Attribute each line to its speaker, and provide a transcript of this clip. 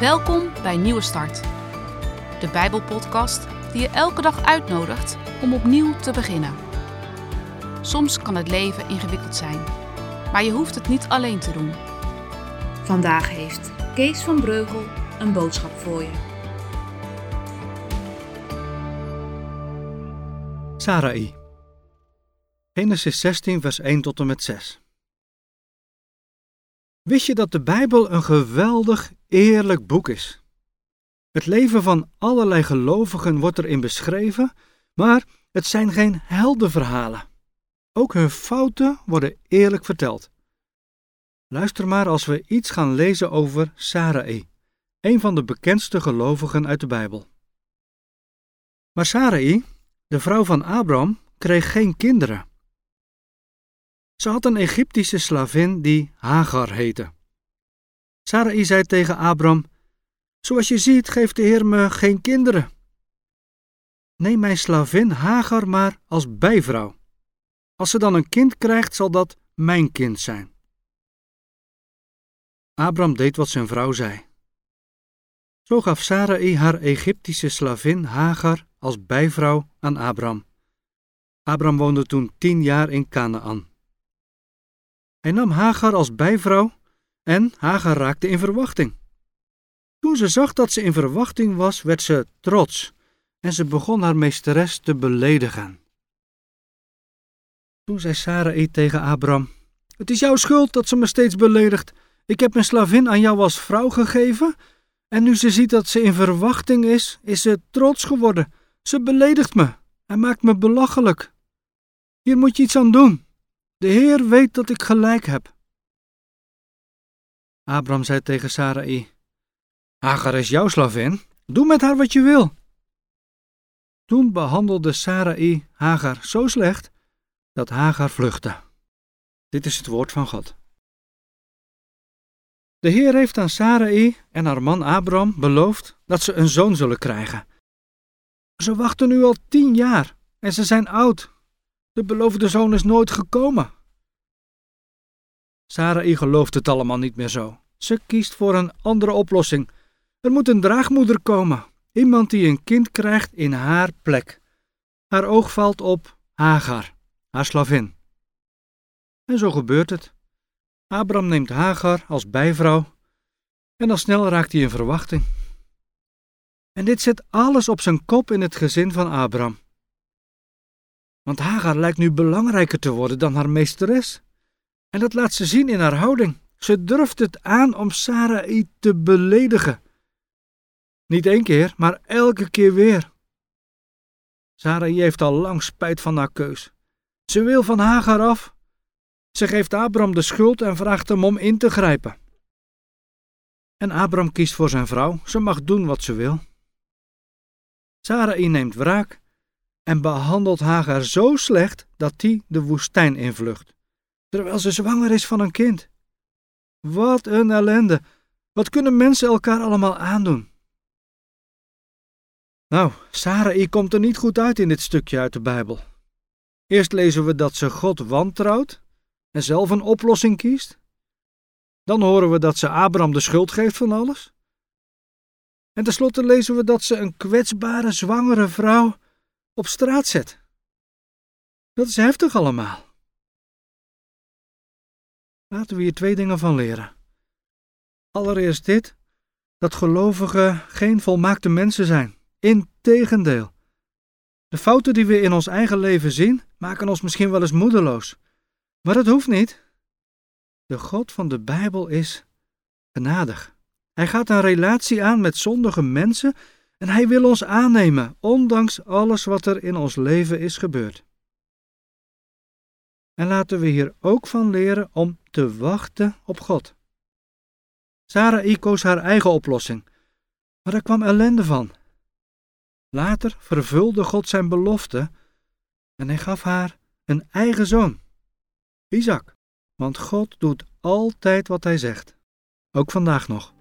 Speaker 1: Welkom bij Nieuwe Start, de Bijbelpodcast die je elke dag uitnodigt om opnieuw te beginnen. Soms kan het leven ingewikkeld zijn, maar je hoeft het niet alleen te doen.
Speaker 2: Vandaag heeft Kees van Breugel een boodschap voor je.
Speaker 3: Sarai. Genesis 16, vers 1 tot en met 6. Wist je dat de Bijbel een geweldig, eerlijk boek is? Het leven van allerlei gelovigen wordt erin beschreven, maar het zijn geen heldenverhalen. Ook hun fouten worden eerlijk verteld. Luister maar als we iets gaan lezen over Sarai, een van de bekendste gelovigen uit de Bijbel. Maar Sarai, de vrouw van Abraham, kreeg geen kinderen. Ze had een Egyptische slavin die Hagar heette. Sarai zei tegen Abram: Zoals je ziet, geeft de Heer me geen kinderen. Neem mijn slavin Hagar maar als bijvrouw. Als ze dan een kind krijgt, zal dat mijn kind zijn. Abram deed wat zijn vrouw zei. Zo gaf Sarai haar Egyptische slavin Hagar als bijvrouw aan Abram. Abram woonde toen tien jaar in Canaan. Hij nam Hagar als bijvrouw en Hagar raakte in verwachting. Toen ze zag dat ze in verwachting was, werd ze trots en ze begon haar meesteres te beledigen. Toen zei Sarai tegen Abram: Het is jouw schuld dat ze me steeds beledigt. Ik heb mijn slavin aan jou als vrouw gegeven en nu ze ziet dat ze in verwachting is, is ze trots geworden. Ze beledigt me en maakt me belachelijk. Hier moet je iets aan doen. De Heer weet dat ik gelijk heb. Abram zei tegen Sarai: Hagar is jouw slavin, doe met haar wat je wil. Toen behandelde Sarai Hagar zo slecht dat Hagar vluchtte. Dit is het woord van God. De Heer heeft aan Sarai en haar man Abram beloofd dat ze een zoon zullen krijgen. Ze wachten nu al tien jaar en ze zijn oud. De beloofde zoon is nooit gekomen. Sarai gelooft het allemaal niet meer zo. Ze kiest voor een andere oplossing. Er moet een draagmoeder komen. Iemand die een kind krijgt in haar plek. Haar oog valt op Hagar, haar slavin. En zo gebeurt het. Abram neemt Hagar als bijvrouw en al snel raakt hij in verwachting. En dit zet alles op zijn kop in het gezin van Abram. Want Hagar lijkt nu belangrijker te worden dan haar meesteres. En dat laat ze zien in haar houding. Ze durft het aan om Sarai te beledigen. Niet één keer, maar elke keer weer. Sarai heeft al lang spijt van haar keus. Ze wil van Hagar af. Ze geeft Abram de schuld en vraagt hem om in te grijpen. En Abram kiest voor zijn vrouw. Ze mag doen wat ze wil. Sarai neemt wraak en behandelt Hagar zo slecht dat die de woestijn invlucht terwijl ze zwanger is van een kind. Wat een ellende. Wat kunnen mensen elkaar allemaal aandoen? Nou, Sarai komt er niet goed uit in dit stukje uit de Bijbel. Eerst lezen we dat ze God wantrouwt en zelf een oplossing kiest. Dan horen we dat ze Abraham de schuld geeft van alles. En tenslotte lezen we dat ze een kwetsbare zwangere vrouw op straat zet. Dat is heftig allemaal. Laten we hier twee dingen van leren. Allereerst dit: dat gelovigen geen volmaakte mensen zijn. Integendeel. De fouten die we in ons eigen leven zien, maken ons misschien wel eens moedeloos. Maar dat hoeft niet. De God van de Bijbel is genadig. Hij gaat een relatie aan met zondige mensen en hij wil ons aannemen, ondanks alles wat er in ons leven is gebeurd. En laten we hier ook van leren om te wachten op God. Sarai koos haar eigen oplossing, maar er kwam ellende van. Later vervulde God zijn belofte en hij gaf haar een eigen zoon, Isaac. Want God doet altijd wat hij zegt, ook vandaag nog.